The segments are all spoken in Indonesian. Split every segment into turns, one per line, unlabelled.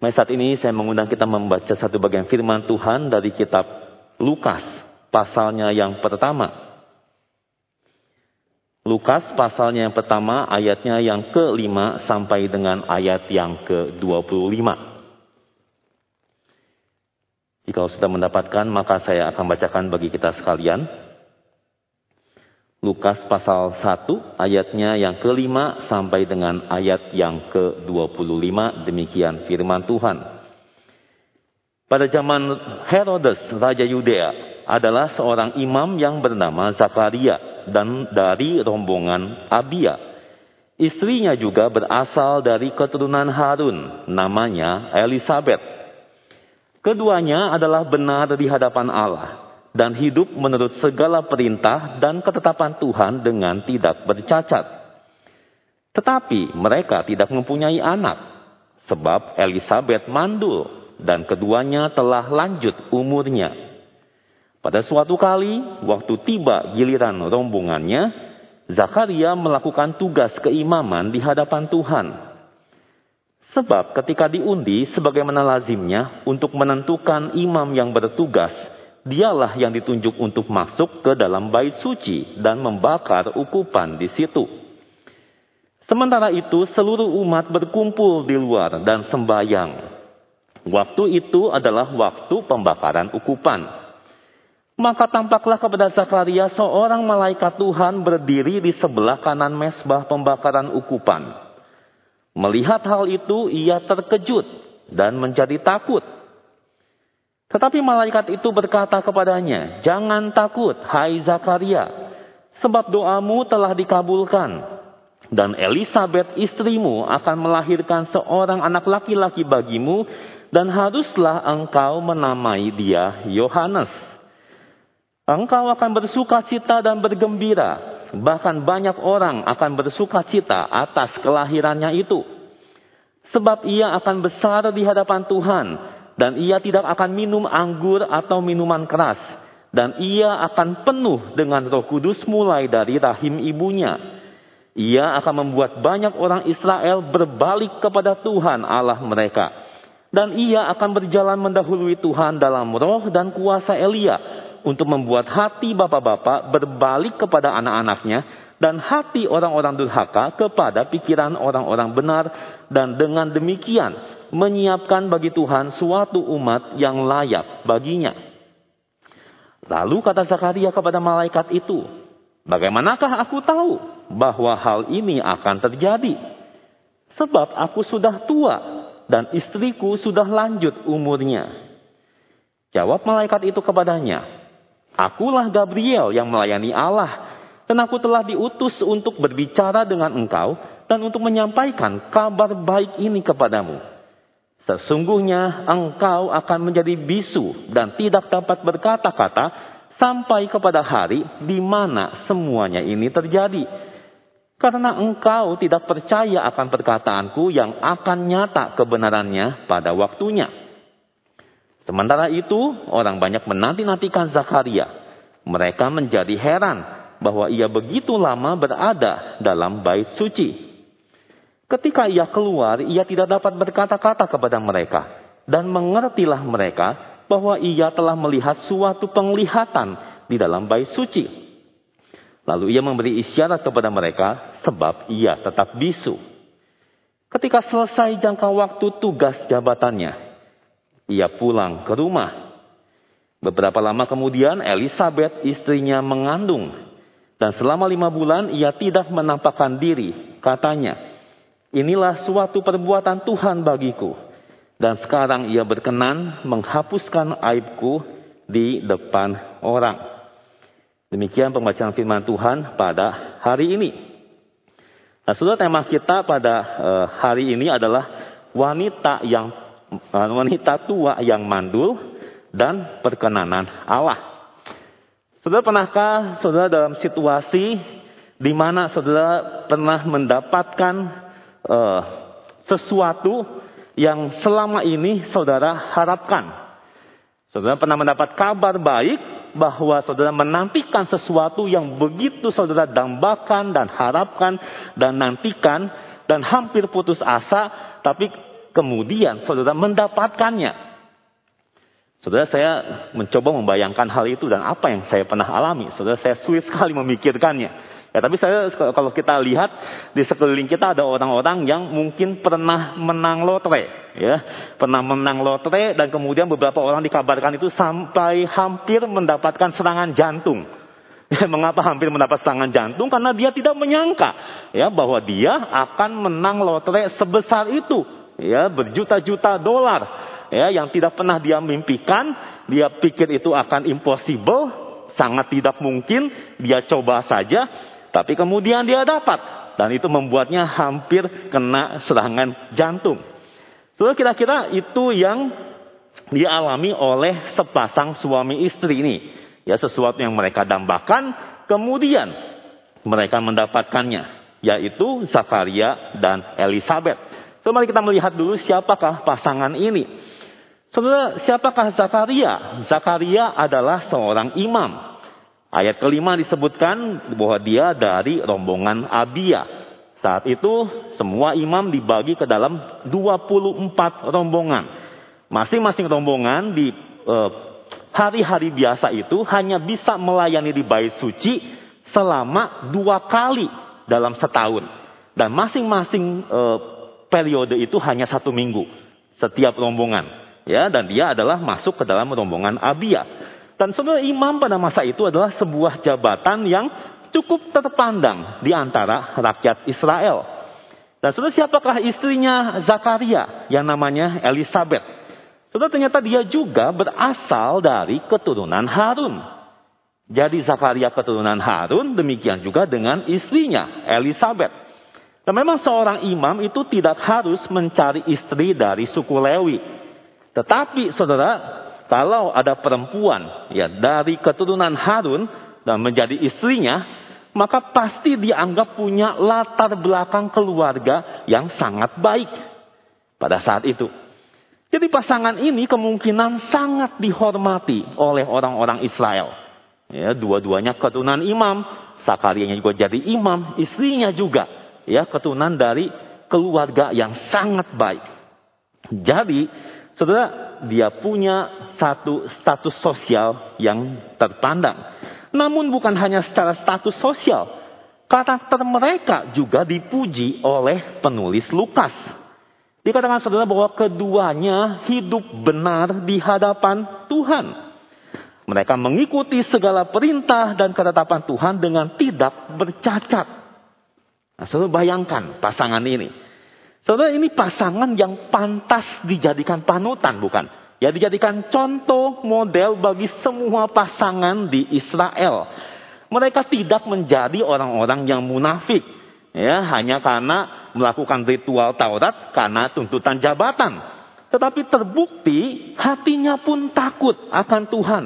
Mari saat ini saya mengundang kita membaca satu bagian firman Tuhan dari kitab Lukas, pasalnya yang pertama. Lukas pasalnya yang pertama ayatnya yang ke-5 sampai dengan ayat yang ke-25. Jika sudah mendapatkan maka saya akan bacakan bagi kita sekalian. Lukas pasal 1 ayatnya yang kelima sampai dengan ayat yang ke-25 demikian firman Tuhan. Pada zaman Herodes Raja Yudea adalah seorang imam yang bernama Zakaria dan dari rombongan Abia. Istrinya juga berasal dari keturunan Harun, namanya Elizabeth. Keduanya adalah benar di hadapan Allah dan hidup menurut segala perintah dan ketetapan Tuhan dengan tidak bercacat. Tetapi mereka tidak mempunyai anak, sebab Elizabeth mandul dan keduanya telah lanjut umurnya. Pada suatu kali, waktu tiba giliran rombongannya, Zakaria melakukan tugas keimaman di hadapan Tuhan. Sebab ketika diundi sebagaimana lazimnya untuk menentukan imam yang bertugas, dialah yang ditunjuk untuk masuk ke dalam bait suci dan membakar ukupan di situ. Sementara itu seluruh umat berkumpul di luar dan sembahyang. Waktu itu adalah waktu pembakaran ukupan. Maka tampaklah kepada Zakaria seorang malaikat Tuhan berdiri di sebelah kanan mesbah pembakaran ukupan. Melihat hal itu ia terkejut dan menjadi takut. Tetapi malaikat itu berkata kepadanya, Jangan takut, hai Zakaria, sebab doamu telah dikabulkan. Dan Elisabeth istrimu akan melahirkan seorang anak laki-laki bagimu, dan haruslah engkau menamai dia Yohanes. Engkau akan bersuka cita dan bergembira, bahkan banyak orang akan bersuka cita atas kelahirannya itu. Sebab ia akan besar di hadapan Tuhan, dan ia tidak akan minum anggur atau minuman keras dan ia akan penuh dengan Roh Kudus mulai dari rahim ibunya. Ia akan membuat banyak orang Israel berbalik kepada Tuhan Allah mereka. Dan ia akan berjalan mendahului Tuhan dalam roh dan kuasa Elia untuk membuat hati bapak-bapak berbalik kepada anak-anaknya dan hati orang-orang durhaka kepada pikiran orang-orang benar dan dengan demikian menyiapkan bagi Tuhan suatu umat yang layak baginya. Lalu kata Zakaria kepada malaikat itu, Bagaimanakah aku tahu bahwa hal ini akan terjadi? Sebab aku sudah tua dan istriku sudah lanjut umurnya. Jawab malaikat itu kepadanya, Akulah Gabriel yang melayani Allah dan aku telah diutus untuk berbicara dengan engkau dan untuk menyampaikan kabar baik ini kepadamu. Sesungguhnya engkau akan menjadi bisu dan tidak dapat berkata-kata sampai kepada hari di mana semuanya ini terjadi. Karena engkau tidak percaya akan perkataanku yang akan nyata kebenarannya pada waktunya. Sementara itu, orang banyak menanti-nantikan Zakaria. Mereka menjadi heran bahwa ia begitu lama berada dalam bait suci. Ketika ia keluar, ia tidak dapat berkata-kata kepada mereka. Dan mengertilah mereka bahwa ia telah melihat suatu penglihatan di dalam bait suci. Lalu ia memberi isyarat kepada mereka sebab ia tetap bisu. Ketika selesai jangka waktu tugas jabatannya, ia pulang ke rumah. Beberapa lama kemudian Elizabeth istrinya mengandung. Dan selama lima bulan ia tidak menampakkan diri. Katanya, Inilah suatu perbuatan Tuhan bagiku. Dan sekarang ia berkenan menghapuskan aibku di depan orang. Demikian pembacaan firman Tuhan pada hari ini. Nah, saudara tema kita pada uh, hari ini adalah wanita yang uh, wanita tua yang mandul dan perkenanan Allah. Saudara pernahkah saudara dalam situasi di mana saudara pernah mendapatkan uh, sesuatu yang selama ini saudara harapkan. Saudara pernah mendapat kabar baik bahwa saudara menantikan sesuatu yang begitu saudara dambakan dan harapkan dan nantikan dan hampir putus asa, tapi kemudian saudara mendapatkannya. Saudara saya mencoba membayangkan hal itu dan apa yang saya pernah alami. Saudara saya sulit sekali memikirkannya. Ya, tapi saya kalau kita lihat di sekeliling kita ada orang-orang yang mungkin pernah menang lotre, ya, pernah menang lotre dan kemudian beberapa orang dikabarkan itu sampai hampir mendapatkan serangan jantung. Ya, mengapa hampir mendapat serangan jantung? Karena dia tidak menyangka ya bahwa dia akan menang lotre sebesar itu, ya berjuta-juta dolar ya yang tidak pernah dia mimpikan, dia pikir itu akan impossible, sangat tidak mungkin, dia coba saja, tapi kemudian dia dapat dan itu membuatnya hampir kena serangan jantung. So kira-kira itu yang dialami oleh sepasang suami istri ini. Ya sesuatu yang mereka dambakan, kemudian mereka mendapatkannya, yaitu Zakaria dan Elizabeth. So mari kita melihat dulu siapakah pasangan ini. Saudara, siapakah Zakaria? Zakaria adalah seorang imam. Ayat kelima disebutkan bahwa dia dari rombongan Abia. Saat itu semua imam dibagi ke dalam 24 rombongan. Masing-masing rombongan di eh, hari-hari biasa itu hanya bisa melayani di bait suci selama dua kali dalam setahun. Dan masing-masing eh, periode itu hanya satu minggu setiap rombongan ya dan dia adalah masuk ke dalam rombongan Abia. Dan sebenarnya imam pada masa itu adalah sebuah jabatan yang cukup terpandang di antara rakyat Israel. Dan saudara siapakah istrinya Zakaria yang namanya Elizabeth? Saudara ternyata dia juga berasal dari keturunan Harun. Jadi Zakaria keturunan Harun, demikian juga dengan istrinya Elizabeth. Dan memang seorang imam itu tidak harus mencari istri dari suku Lewi. Tetapi saudara, kalau ada perempuan ya dari keturunan Harun dan menjadi istrinya, maka pasti dianggap punya latar belakang keluarga yang sangat baik pada saat itu. Jadi pasangan ini kemungkinan sangat dihormati oleh orang-orang Israel. Ya, dua-duanya keturunan imam, Sakarianya juga jadi imam, istrinya juga ya keturunan dari keluarga yang sangat baik. Jadi Saudara, dia punya satu status sosial yang terpandang. Namun bukan hanya secara status sosial, karakter mereka juga dipuji oleh penulis Lukas. Dikatakan saudara bahwa keduanya hidup benar di hadapan Tuhan. Mereka mengikuti segala perintah dan ketetapan Tuhan dengan tidak bercacat. Nah, saudara bayangkan pasangan ini. Saudara ini pasangan yang pantas dijadikan panutan bukan? Ya dijadikan contoh model bagi semua pasangan di Israel. Mereka tidak menjadi orang-orang yang munafik. Ya, hanya karena melakukan ritual Taurat karena tuntutan jabatan. Tetapi terbukti hatinya pun takut akan Tuhan.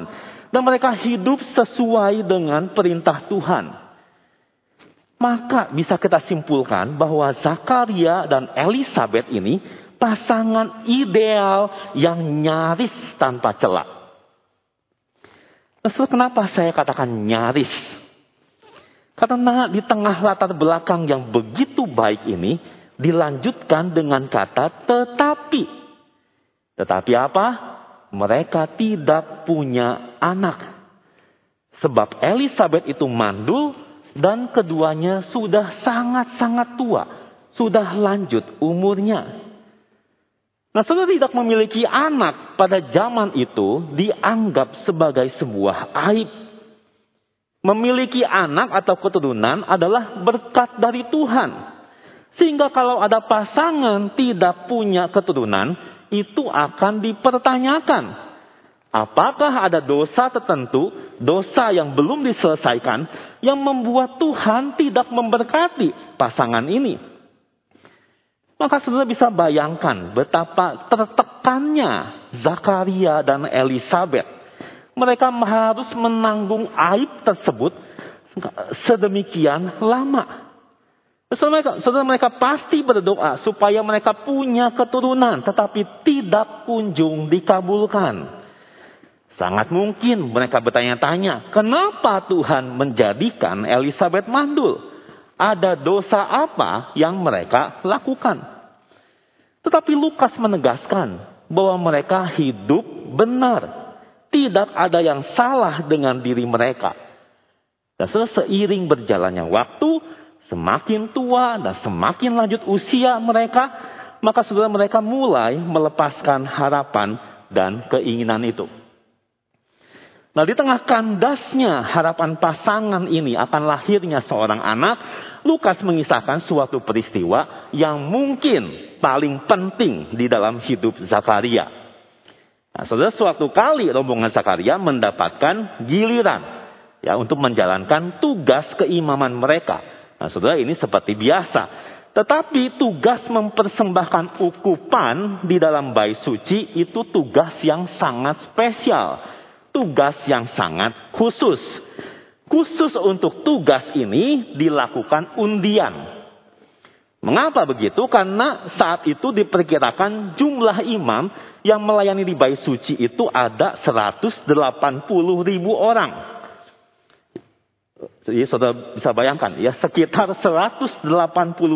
Dan mereka hidup sesuai dengan perintah Tuhan. Maka bisa kita simpulkan bahwa Zakaria dan Elizabeth ini pasangan ideal yang nyaris tanpa celah. Terus kenapa saya katakan nyaris? Karena di tengah latar belakang yang begitu baik ini dilanjutkan dengan kata tetapi. Tetapi apa? Mereka tidak punya anak. Sebab Elizabeth itu mandul dan keduanya sudah sangat-sangat tua, sudah lanjut umurnya. Nah, saudara tidak memiliki anak pada zaman itu dianggap sebagai sebuah aib. Memiliki anak atau keturunan adalah berkat dari Tuhan. Sehingga kalau ada pasangan tidak punya keturunan, itu akan dipertanyakan. Apakah ada dosa tertentu, dosa yang belum diselesaikan, yang membuat Tuhan tidak memberkati pasangan ini? Maka saudara bisa bayangkan betapa tertekannya Zakaria dan Elizabeth. Mereka harus menanggung aib tersebut sedemikian lama. Saudara mereka, saudara mereka pasti berdoa supaya mereka punya keturunan, tetapi tidak kunjung dikabulkan. Sangat mungkin mereka bertanya-tanya, kenapa Tuhan menjadikan Elizabeth mandul? Ada dosa apa yang mereka lakukan? Tetapi Lukas menegaskan bahwa mereka hidup benar. Tidak ada yang salah dengan diri mereka. Dan seiring berjalannya waktu, semakin tua dan semakin lanjut usia mereka, maka saudara mereka mulai melepaskan harapan dan keinginan itu. Nah di tengah kandasnya harapan pasangan ini akan lahirnya seorang anak, Lukas mengisahkan suatu peristiwa yang mungkin paling penting di dalam hidup Zakaria. Nah, saudara suatu kali rombongan Zakaria mendapatkan giliran ya untuk menjalankan tugas keimaman mereka. Nah, saudara ini seperti biasa. Tetapi tugas mempersembahkan ukupan di dalam bait suci itu tugas yang sangat spesial tugas yang sangat khusus. Khusus untuk tugas ini dilakukan undian. Mengapa begitu? Karena saat itu diperkirakan jumlah imam yang melayani di bait suci itu ada 180 ribu orang. Jadi saudara bisa bayangkan ya sekitar 180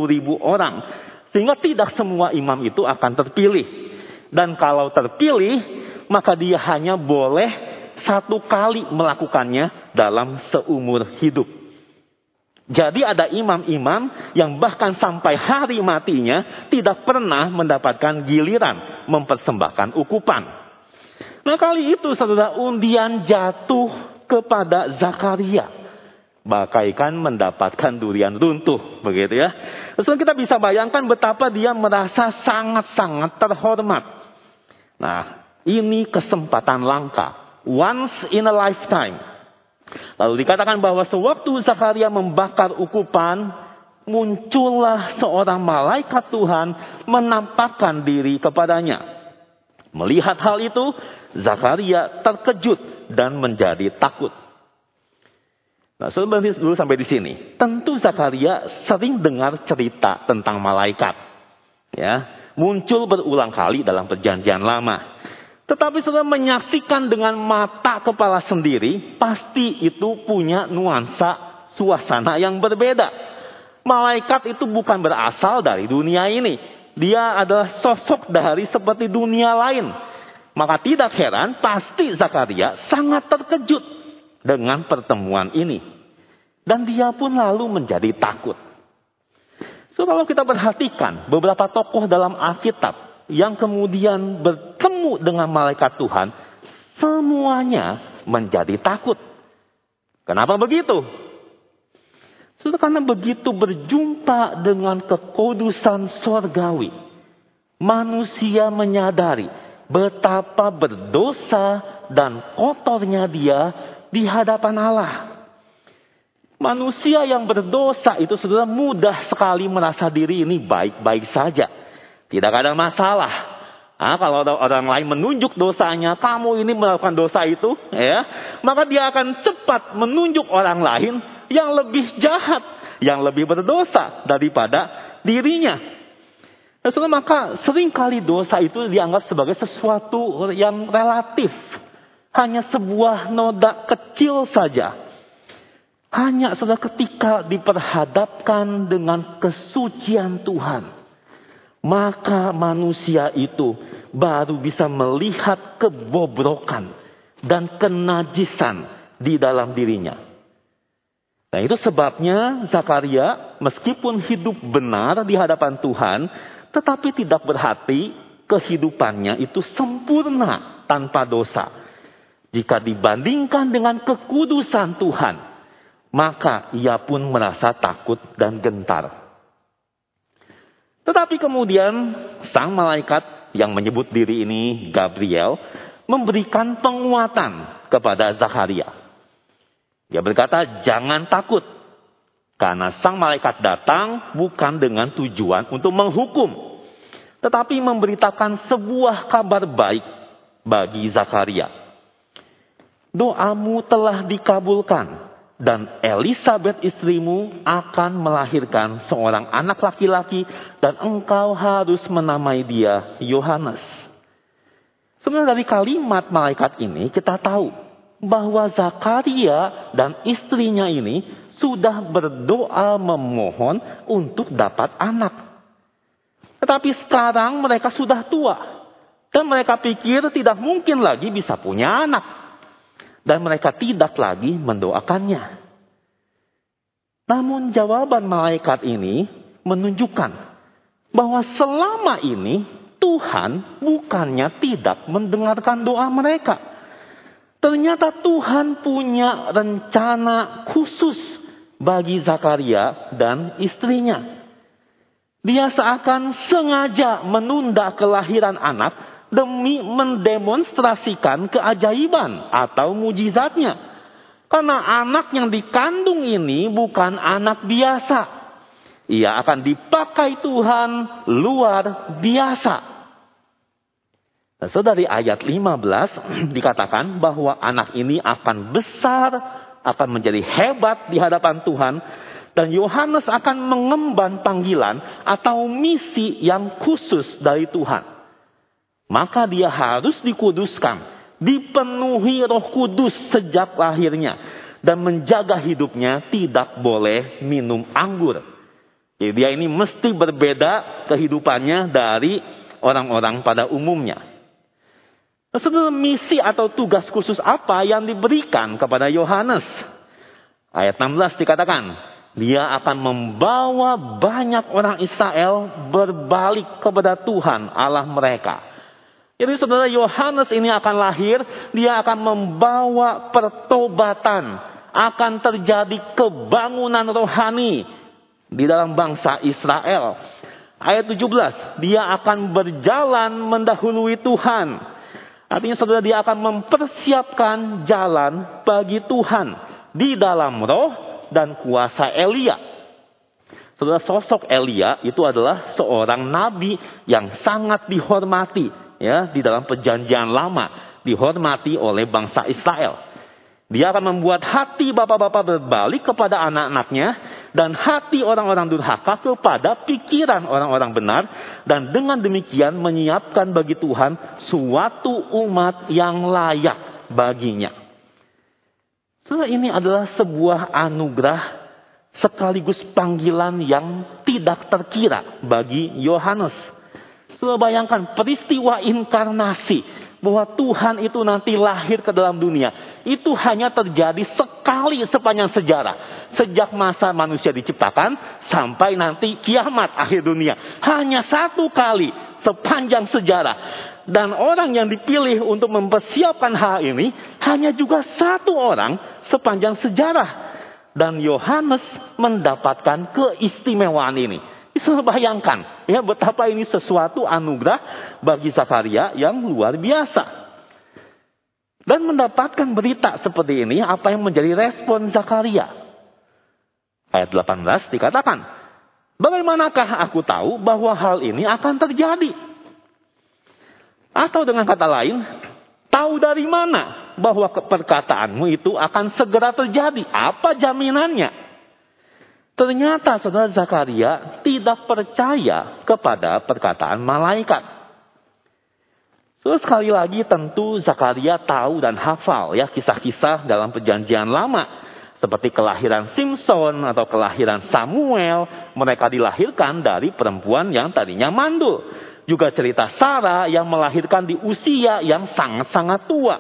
ribu orang. Sehingga tidak semua imam itu akan terpilih. Dan kalau terpilih maka dia hanya boleh satu kali melakukannya dalam seumur hidup. Jadi ada imam-imam yang bahkan sampai hari matinya tidak pernah mendapatkan giliran mempersembahkan ukupan. Nah kali itu saudara undian jatuh kepada Zakaria. Bagaikan mendapatkan durian runtuh. Begitu ya. Terus kita bisa bayangkan betapa dia merasa sangat-sangat terhormat. Nah ini kesempatan langka once in a lifetime. Lalu dikatakan bahwa sewaktu Zakaria membakar ukupan, muncullah seorang malaikat Tuhan menampakkan diri kepadanya. Melihat hal itu, Zakaria terkejut dan menjadi takut. Nah, sebelum dulu sampai di sini. Tentu Zakaria sering dengar cerita tentang malaikat. Ya, muncul berulang kali dalam perjanjian lama. Tetapi setelah menyaksikan dengan mata kepala sendiri, pasti itu punya nuansa suasana yang berbeda. Malaikat itu bukan berasal dari dunia ini. Dia adalah sosok dari seperti dunia lain. Maka tidak heran pasti Zakaria sangat terkejut dengan pertemuan ini. Dan dia pun lalu menjadi takut. So kalau kita perhatikan beberapa tokoh dalam Alkitab yang kemudian bertemu dengan malaikat Tuhan, semuanya menjadi takut. Kenapa begitu? Sudah karena begitu berjumpa dengan kekudusan sorgawi, manusia menyadari betapa berdosa dan kotornya dia di hadapan Allah. Manusia yang berdosa itu sudah mudah sekali merasa diri ini baik-baik saja. Tidak ada masalah. Nah, kalau orang lain menunjuk dosanya, kamu ini melakukan dosa itu, ya, maka dia akan cepat menunjuk orang lain yang lebih jahat, yang lebih berdosa daripada dirinya. Nah, maka sering kali dosa itu dianggap sebagai sesuatu yang relatif. Hanya sebuah noda kecil saja. Hanya sudah ketika diperhadapkan dengan kesucian Tuhan maka manusia itu baru bisa melihat kebobrokan dan kenajisan di dalam dirinya. Nah itu sebabnya Zakaria meskipun hidup benar di hadapan Tuhan, tetapi tidak berhati kehidupannya itu sempurna tanpa dosa. Jika dibandingkan dengan kekudusan Tuhan, maka ia pun merasa takut dan gentar. Tetapi kemudian sang malaikat yang menyebut diri ini Gabriel memberikan penguatan kepada Zakaria. Dia berkata, "Jangan takut, karena sang malaikat datang bukan dengan tujuan untuk menghukum, tetapi memberitakan sebuah kabar baik bagi Zakaria. Doamu telah dikabulkan dan Elizabeth istrimu akan melahirkan seorang anak laki-laki dan engkau harus menamai dia Yohanes. Sebenarnya dari kalimat malaikat ini kita tahu bahwa Zakaria dan istrinya ini sudah berdoa memohon untuk dapat anak. Tetapi sekarang mereka sudah tua. Dan mereka pikir tidak mungkin lagi bisa punya anak. Dan mereka tidak lagi mendoakannya. Namun jawaban malaikat ini menunjukkan bahwa selama ini Tuhan bukannya tidak mendengarkan doa mereka. Ternyata Tuhan punya rencana khusus bagi Zakaria dan istrinya. Dia seakan sengaja menunda kelahiran anak demi mendemonstrasikan keajaiban atau mujizatnya. Karena anak yang dikandung ini bukan anak biasa. Ia akan dipakai Tuhan luar biasa. Nah, so dari ayat 15 dikatakan bahwa anak ini akan besar, akan menjadi hebat di hadapan Tuhan. Dan Yohanes akan mengemban panggilan atau misi yang khusus dari Tuhan. Maka dia harus dikuduskan dipenuhi Roh Kudus sejak lahirnya dan menjaga hidupnya tidak boleh minum anggur. Jadi dia ini mesti berbeda kehidupannya dari orang-orang pada umumnya. Sebenarnya misi atau tugas khusus apa yang diberikan kepada Yohanes? Ayat 16 dikatakan, dia akan membawa banyak orang Israel berbalik kepada Tuhan Allah mereka. Jadi saudara Yohanes ini akan lahir, dia akan membawa pertobatan, akan terjadi kebangunan rohani di dalam bangsa Israel. Ayat 17, dia akan berjalan mendahului Tuhan. Artinya saudara dia akan mempersiapkan jalan bagi Tuhan di dalam roh dan kuasa Elia. Saudara sosok Elia itu adalah seorang nabi yang sangat dihormati ya di dalam perjanjian lama dihormati oleh bangsa Israel. Dia akan membuat hati bapak-bapak berbalik kepada anak-anaknya dan hati orang-orang durhaka kepada pikiran orang-orang benar dan dengan demikian menyiapkan bagi Tuhan suatu umat yang layak baginya. So, ini adalah sebuah anugerah sekaligus panggilan yang tidak terkira bagi Yohanes. Coba bayangkan peristiwa inkarnasi bahwa Tuhan itu nanti lahir ke dalam dunia. Itu hanya terjadi sekali sepanjang sejarah. Sejak masa manusia diciptakan sampai nanti kiamat akhir dunia. Hanya satu kali sepanjang sejarah. Dan orang yang dipilih untuk mempersiapkan hal ini hanya juga satu orang sepanjang sejarah. Dan Yohanes mendapatkan keistimewaan ini. Bisa bayangkan ya betapa ini sesuatu anugerah bagi Zakaria yang luar biasa. Dan mendapatkan berita seperti ini, apa yang menjadi respon Zakaria? Ayat 18 dikatakan, Bagaimanakah aku tahu bahwa hal ini akan terjadi? Atau dengan kata lain, tahu dari mana bahwa perkataanmu itu akan segera terjadi? Apa jaminannya? Ternyata saudara Zakaria tidak percaya kepada perkataan malaikat. So, sekali lagi tentu Zakaria tahu dan hafal ya kisah-kisah dalam perjanjian lama. Seperti kelahiran Simpson atau kelahiran Samuel. Mereka dilahirkan dari perempuan yang tadinya mandul. Juga cerita Sarah yang melahirkan di usia yang sangat-sangat tua.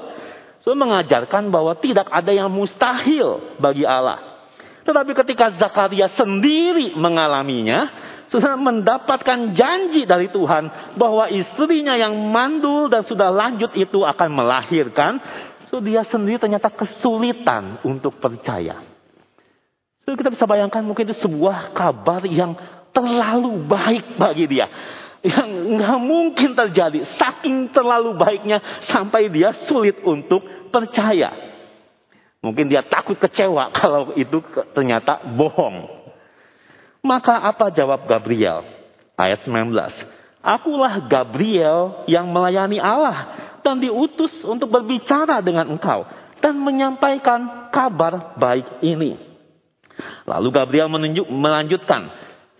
So, mengajarkan bahwa tidak ada yang mustahil bagi Allah. Tetapi ketika Zakaria sendiri mengalaminya, sudah mendapatkan janji dari Tuhan bahwa istrinya yang mandul dan sudah lanjut itu akan melahirkan, so dia sendiri ternyata kesulitan untuk percaya. So, kita bisa bayangkan mungkin itu sebuah kabar yang terlalu baik bagi dia. Yang nggak mungkin terjadi. Saking terlalu baiknya sampai dia sulit untuk percaya. Mungkin dia takut kecewa kalau itu ternyata bohong. Maka apa jawab Gabriel? Ayat 19. Akulah Gabriel yang melayani Allah dan diutus untuk berbicara dengan engkau dan menyampaikan kabar baik ini. Lalu Gabriel menunjuk, melanjutkan,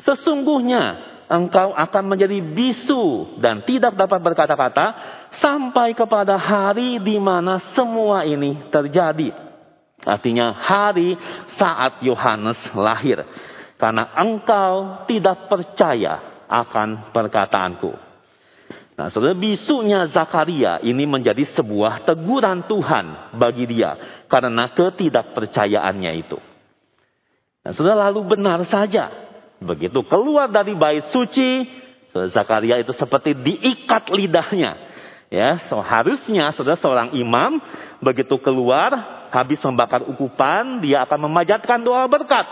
sesungguhnya engkau akan menjadi bisu dan tidak dapat berkata-kata sampai kepada hari di mana semua ini terjadi. Artinya hari saat Yohanes lahir. Karena engkau tidak percaya akan perkataanku. Nah, saudara bisunya Zakaria ini menjadi sebuah teguran Tuhan bagi dia karena ketidakpercayaannya itu. Nah, saudara lalu benar saja. Begitu keluar dari bait suci, Zakaria itu seperti diikat lidahnya. Ya, so, harusnya saudara seorang imam begitu keluar habis membakar ukupan, dia akan memajatkan doa berkat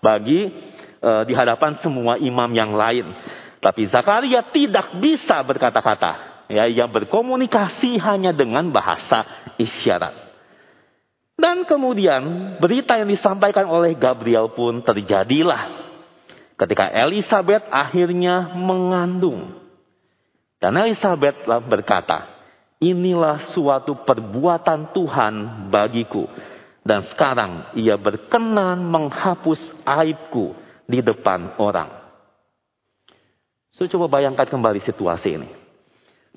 bagi e, di hadapan semua imam yang lain. Tapi Zakaria tidak bisa berkata-kata. Ya, ia berkomunikasi hanya dengan bahasa isyarat. Dan kemudian berita yang disampaikan oleh Gabriel pun terjadilah. Ketika Elizabeth akhirnya mengandung. Dan Elizabeth berkata, inilah suatu perbuatan Tuhan bagiku. Dan sekarang ia berkenan menghapus aibku di depan orang. Saya coba bayangkan kembali situasi ini.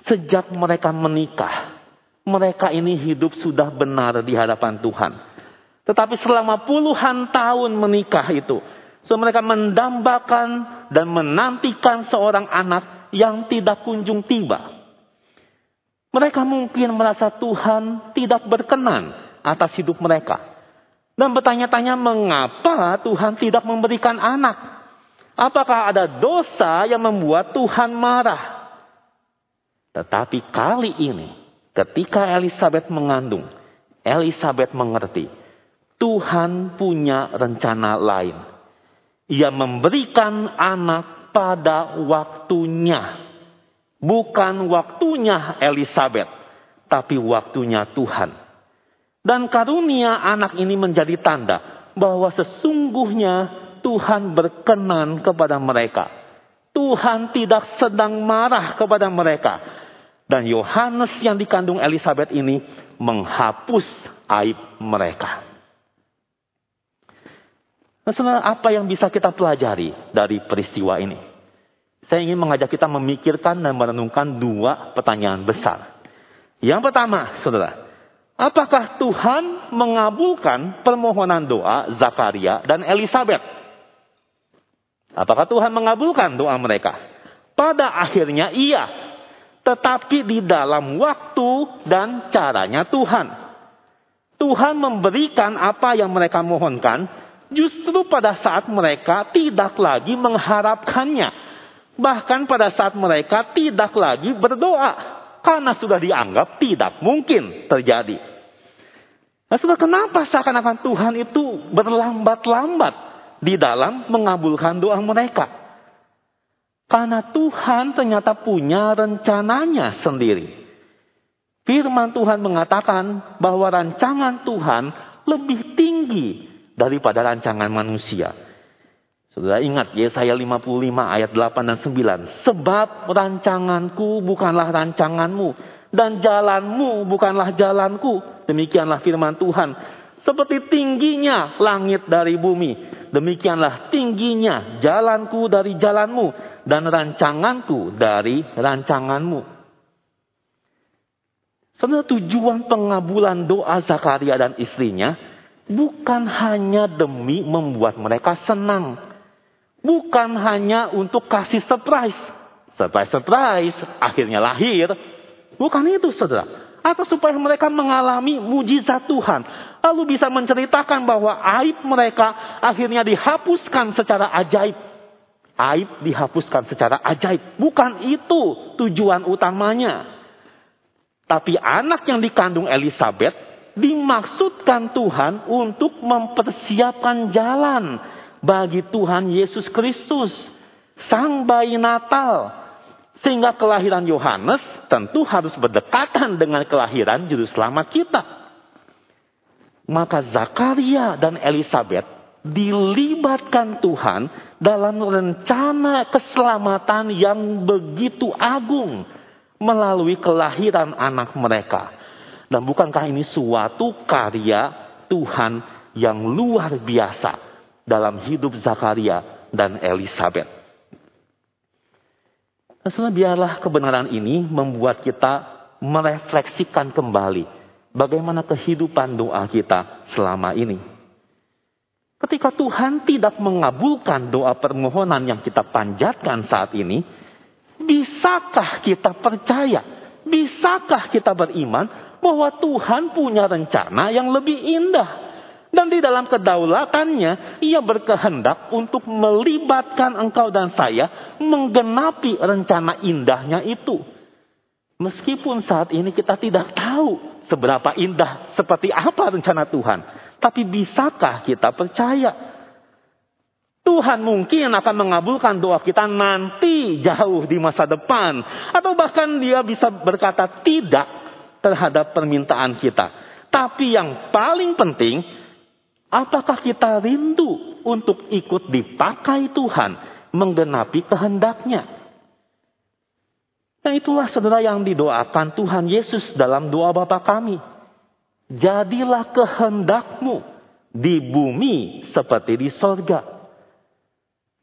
Sejak mereka menikah, mereka ini hidup sudah benar di hadapan Tuhan. Tetapi selama puluhan tahun menikah itu, so mereka mendambakan dan menantikan seorang anak yang tidak kunjung tiba. Mereka mungkin merasa Tuhan tidak berkenan atas hidup mereka. Dan bertanya-tanya mengapa Tuhan tidak memberikan anak. Apakah ada dosa yang membuat Tuhan marah? Tetapi kali ini, ketika Elizabeth mengandung, Elizabeth mengerti Tuhan punya rencana lain. Ia memberikan anak pada waktunya. Bukan waktunya Elizabeth, tapi waktunya Tuhan. Dan karunia anak ini menjadi tanda bahwa sesungguhnya Tuhan berkenan kepada mereka. Tuhan tidak sedang marah kepada mereka. Dan Yohanes yang dikandung Elizabeth ini menghapus aib mereka. Nah, saudara, apa yang bisa kita pelajari dari peristiwa ini? Saya ingin mengajak kita memikirkan dan merenungkan dua pertanyaan besar. Yang pertama, saudara, apakah Tuhan mengabulkan permohonan doa Zakaria dan Elizabeth? Apakah Tuhan mengabulkan doa mereka? Pada akhirnya iya. Tetapi di dalam waktu dan caranya Tuhan. Tuhan memberikan apa yang mereka mohonkan justru pada saat mereka tidak lagi mengharapkannya. Bahkan pada saat mereka tidak lagi berdoa. Karena sudah dianggap tidak mungkin terjadi. Nah, sudah kenapa seakan-akan Tuhan itu berlambat-lambat di dalam mengabulkan doa mereka. Karena Tuhan ternyata punya rencananya sendiri. Firman Tuhan mengatakan bahwa rancangan Tuhan lebih tinggi daripada rancangan manusia. Saudara ingat Yesaya 55 ayat 8 dan 9. Sebab rancanganku bukanlah rancanganmu dan jalanmu bukanlah jalanku. Demikianlah firman Tuhan. Seperti tingginya langit dari bumi demikianlah tingginya jalanku dari jalanmu dan rancanganku dari rancanganmu. Sebenarnya tujuan pengabulan doa Zakaria dan istrinya bukan hanya demi membuat mereka senang. Bukan hanya untuk kasih surprise. Surprise-surprise, akhirnya lahir. Bukan itu saudara atau supaya mereka mengalami mujizat Tuhan. Lalu bisa menceritakan bahwa aib mereka akhirnya dihapuskan secara ajaib. Aib dihapuskan secara ajaib. Bukan itu tujuan utamanya. Tapi anak yang dikandung Elizabeth dimaksudkan Tuhan untuk mempersiapkan jalan bagi Tuhan Yesus Kristus. Sang bayi Natal sehingga kelahiran Yohanes tentu harus berdekatan dengan kelahiran juru selamat kita. Maka Zakaria dan Elizabeth dilibatkan Tuhan dalam rencana keselamatan yang begitu agung melalui kelahiran anak mereka. Dan bukankah ini suatu karya Tuhan yang luar biasa dalam hidup Zakaria dan Elizabeth? Nah, biarlah kebenaran ini membuat kita merefleksikan kembali bagaimana kehidupan doa kita selama ini. Ketika Tuhan tidak mengabulkan doa permohonan yang kita panjatkan saat ini, bisakah kita percaya? Bisakah kita beriman bahwa Tuhan punya rencana yang lebih indah? Dan di dalam kedaulatannya, ia berkehendak untuk melibatkan engkau dan saya menggenapi rencana indahnya itu. Meskipun saat ini kita tidak tahu seberapa indah, seperti apa rencana Tuhan. Tapi bisakah kita percaya? Tuhan mungkin akan mengabulkan doa kita nanti jauh di masa depan. Atau bahkan dia bisa berkata tidak terhadap permintaan kita. Tapi yang paling penting, apakah kita rindu untuk ikut dipakai Tuhan menggenapi kehendaknya? Nah itulah saudara yang didoakan Tuhan Yesus dalam doa Bapa kami. Jadilah kehendakmu di bumi seperti di sorga.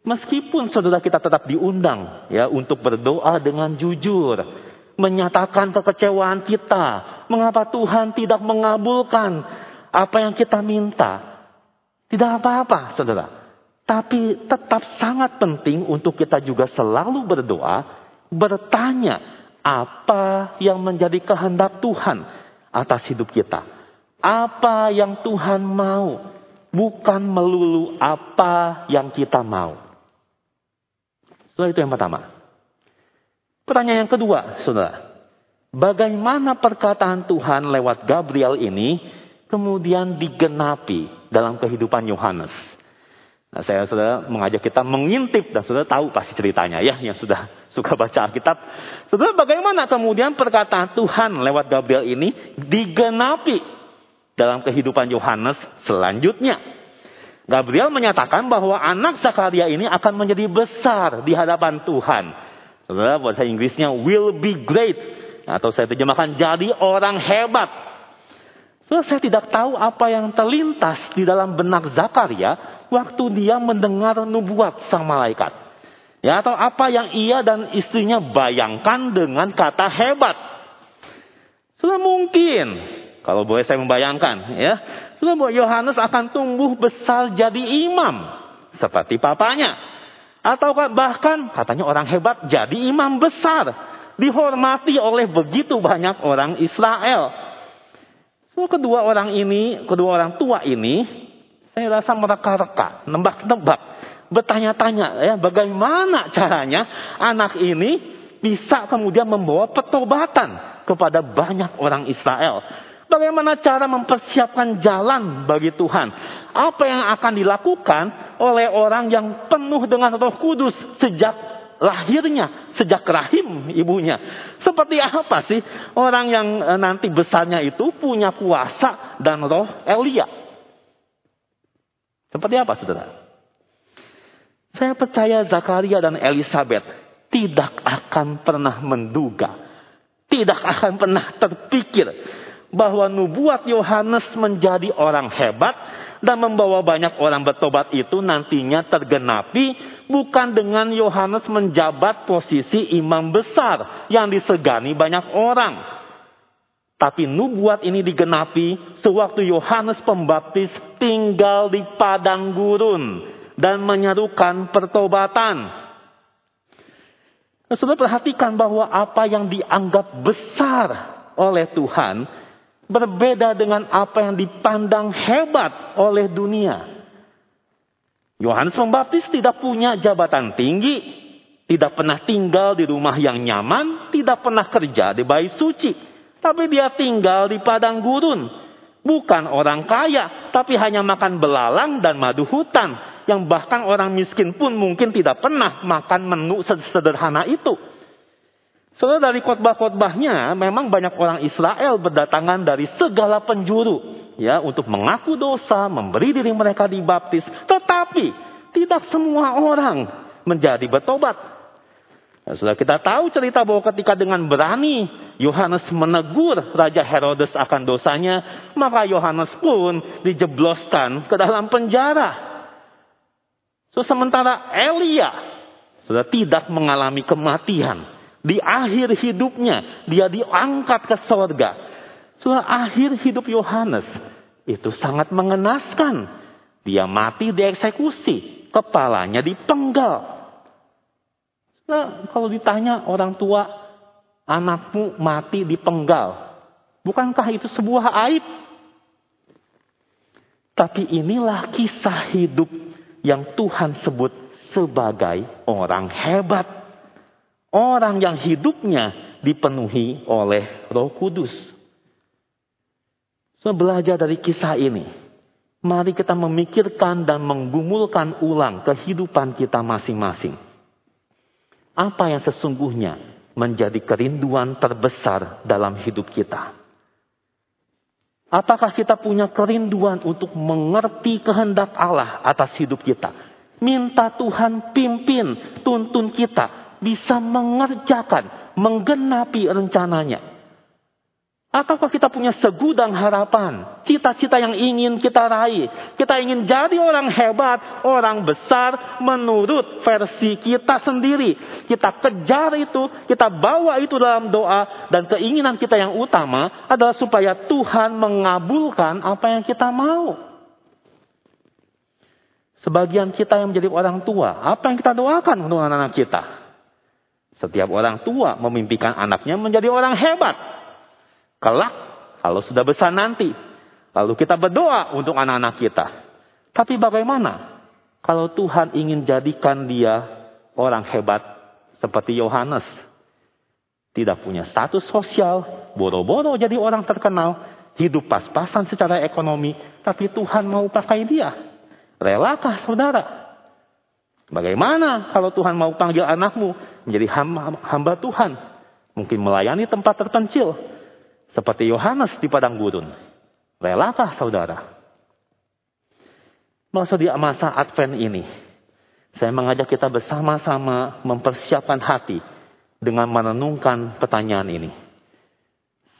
Meskipun saudara kita tetap diundang ya untuk berdoa dengan jujur, menyatakan kekecewaan kita, mengapa Tuhan tidak mengabulkan apa yang kita minta. Tidak apa-apa, saudara. Tapi tetap sangat penting untuk kita juga selalu berdoa bertanya apa yang menjadi kehendak Tuhan atas hidup kita. Apa yang Tuhan mau, bukan melulu apa yang kita mau. Setelah itu yang pertama. Pertanyaan yang kedua, saudara. Bagaimana perkataan Tuhan lewat Gabriel ini kemudian digenapi dalam kehidupan Yohanes? Nah, saya sudah mengajak kita mengintip dan sudah tahu pasti ceritanya ya yang sudah suka baca Alkitab. Saudara, bagaimana kemudian perkataan Tuhan lewat Gabriel ini digenapi dalam kehidupan Yohanes selanjutnya? Gabriel menyatakan bahwa anak Zakaria ini akan menjadi besar di hadapan Tuhan. Saudara, bahasa Inggrisnya will be great. Atau saya terjemahkan jadi orang hebat. Saudara, saya tidak tahu apa yang terlintas di dalam benak Zakaria waktu dia mendengar nubuat sang malaikat. Ya, atau apa yang ia dan istrinya bayangkan dengan kata hebat. Sudah mungkin, kalau boleh saya membayangkan, ya, sudah bahwa Yohanes akan tumbuh besar jadi imam seperti papanya. Atau bahkan katanya orang hebat jadi imam besar, dihormati oleh begitu banyak orang Israel. So, kedua orang ini, kedua orang tua ini, saya rasa mereka-reka, nebak-nebak bertanya-tanya ya bagaimana caranya anak ini bisa kemudian membawa petobatan kepada banyak orang Israel. Bagaimana cara mempersiapkan jalan bagi Tuhan? Apa yang akan dilakukan oleh orang yang penuh dengan Roh Kudus sejak lahirnya, sejak rahim ibunya? Seperti apa sih orang yang e, nanti besarnya itu punya kuasa dan roh Elia? Seperti apa, saudara? Saya percaya Zakaria dan Elizabeth tidak akan pernah menduga, tidak akan pernah terpikir bahwa nubuat Yohanes menjadi orang hebat dan membawa banyak orang bertobat itu nantinya tergenapi bukan dengan Yohanes menjabat posisi imam besar yang disegani banyak orang. Tapi nubuat ini digenapi sewaktu Yohanes Pembaptis tinggal di padang gurun dan menyerukan pertobatan. Saudara perhatikan bahwa apa yang dianggap besar oleh Tuhan berbeda dengan apa yang dipandang hebat oleh dunia. Yohanes Pembaptis tidak punya jabatan tinggi, tidak pernah tinggal di rumah yang nyaman, tidak pernah kerja di bait suci, tapi dia tinggal di padang gurun. Bukan orang kaya, tapi hanya makan belalang dan madu hutan yang bahkan orang miskin pun mungkin tidak pernah makan menu sederhana itu. Soalnya dari khotbah-khotbahnya memang banyak orang Israel berdatangan dari segala penjuru ya untuk mengaku dosa, memberi diri mereka dibaptis, tetapi tidak semua orang menjadi bertobat. Nah, sudah kita tahu cerita bahwa ketika dengan berani Yohanes menegur Raja Herodes akan dosanya, maka Yohanes pun dijebloskan ke dalam penjara. So, sementara Elia sudah tidak mengalami kematian. Di akhir hidupnya dia diangkat ke sorga. Sudah akhir hidup Yohanes itu sangat mengenaskan. Dia mati dieksekusi, kepalanya dipenggal. Nah, kalau ditanya orang tua, anakmu mati dipenggal. Bukankah itu sebuah aib? Tapi inilah kisah hidup yang Tuhan sebut sebagai orang hebat. Orang yang hidupnya dipenuhi oleh roh kudus. So, belajar dari kisah ini. Mari kita memikirkan dan menggumulkan ulang kehidupan kita masing-masing. Apa yang sesungguhnya menjadi kerinduan terbesar dalam hidup kita? Apakah kita punya kerinduan untuk mengerti kehendak Allah atas hidup kita? Minta Tuhan pimpin, tuntun kita bisa mengerjakan, menggenapi rencananya. Ataukah kita punya segudang harapan, cita-cita yang ingin kita raih? Kita ingin jadi orang hebat, orang besar menurut versi kita sendiri. Kita kejar itu, kita bawa itu dalam doa dan keinginan kita yang utama adalah supaya Tuhan mengabulkan apa yang kita mau. Sebagian kita yang menjadi orang tua, apa yang kita doakan untuk anak-anak kita? Setiap orang tua memimpikan anaknya menjadi orang hebat Kelak, kalau sudah besar nanti. Lalu kita berdoa untuk anak-anak kita. Tapi bagaimana kalau Tuhan ingin jadikan dia orang hebat seperti Yohanes? Tidak punya status sosial, boro-boro jadi orang terkenal, hidup pas-pasan secara ekonomi, tapi Tuhan mau pakai dia. Relakah saudara? Bagaimana kalau Tuhan mau panggil anakmu menjadi hamba, hamba Tuhan? Mungkin melayani tempat terpencil, seperti Yohanes di padang gurun. Relakah saudara? Masa di masa Advent ini, saya mengajak kita bersama-sama mempersiapkan hati dengan menenungkan pertanyaan ini.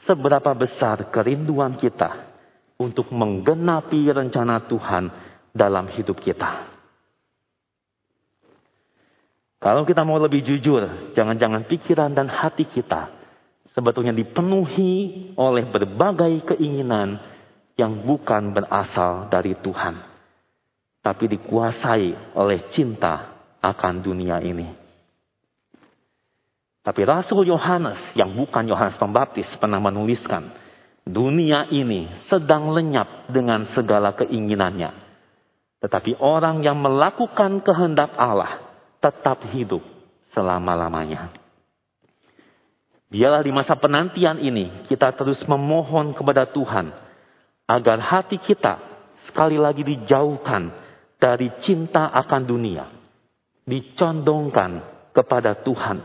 Seberapa besar kerinduan kita untuk menggenapi rencana Tuhan dalam hidup kita? Kalau kita mau lebih jujur, jangan-jangan pikiran dan hati kita sebetulnya dipenuhi oleh berbagai keinginan yang bukan berasal dari Tuhan, tapi dikuasai oleh cinta akan dunia ini. Tapi Rasul Yohanes yang bukan Yohanes Pembaptis pernah menuliskan, dunia ini sedang lenyap dengan segala keinginannya. Tetapi orang yang melakukan kehendak Allah tetap hidup selama-lamanya. Biarlah di masa penantian ini kita terus memohon kepada Tuhan agar hati kita sekali lagi dijauhkan dari cinta akan dunia, dicondongkan kepada Tuhan,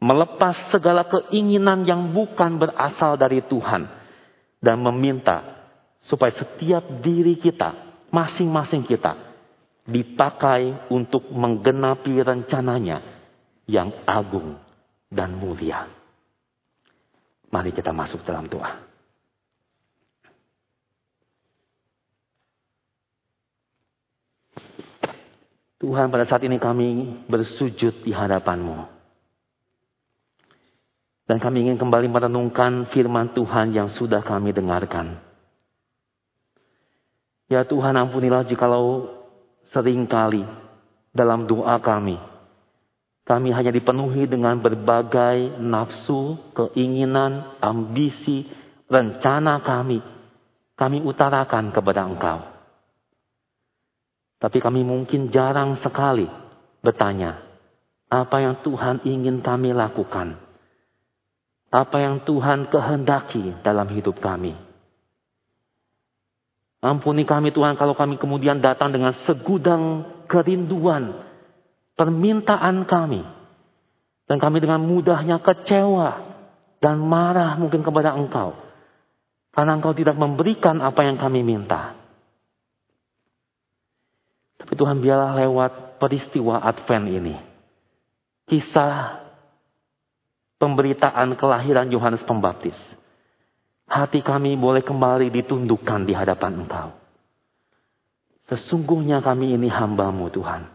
melepas segala keinginan yang bukan berasal dari Tuhan, dan meminta supaya setiap diri kita, masing-masing kita, dipakai untuk menggenapi rencananya yang agung dan mulia. Mari kita masuk dalam doa. Tuhan pada saat ini kami bersujud di hadapanmu. Dan kami ingin kembali merenungkan firman Tuhan yang sudah kami dengarkan. Ya Tuhan ampunilah jikalau sering kali dalam doa kami kami hanya dipenuhi dengan berbagai nafsu, keinginan, ambisi, rencana kami. Kami utarakan kepada Engkau. Tapi kami mungkin jarang sekali bertanya, apa yang Tuhan ingin kami lakukan? Apa yang Tuhan kehendaki dalam hidup kami? Ampuni kami Tuhan kalau kami kemudian datang dengan segudang kerinduan, permintaan kami. Dan kami dengan mudahnya kecewa dan marah mungkin kepada engkau. Karena engkau tidak memberikan apa yang kami minta. Tapi Tuhan biarlah lewat peristiwa Advent ini. Kisah pemberitaan kelahiran Yohanes Pembaptis. Hati kami boleh kembali ditundukkan di hadapan engkau. Sesungguhnya kami ini hambamu Tuhan.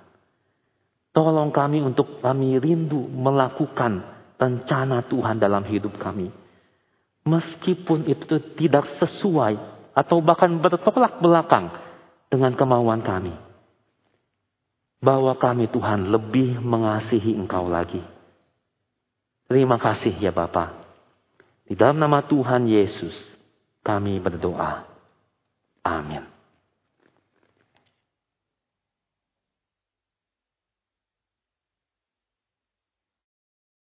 Tolong kami untuk kami rindu melakukan rencana Tuhan dalam hidup kami. Meskipun itu tidak sesuai atau bahkan bertolak belakang dengan kemauan kami. Bahwa kami Tuhan lebih mengasihi Engkau lagi. Terima kasih ya Bapa. Di dalam nama Tuhan Yesus kami berdoa. Amin.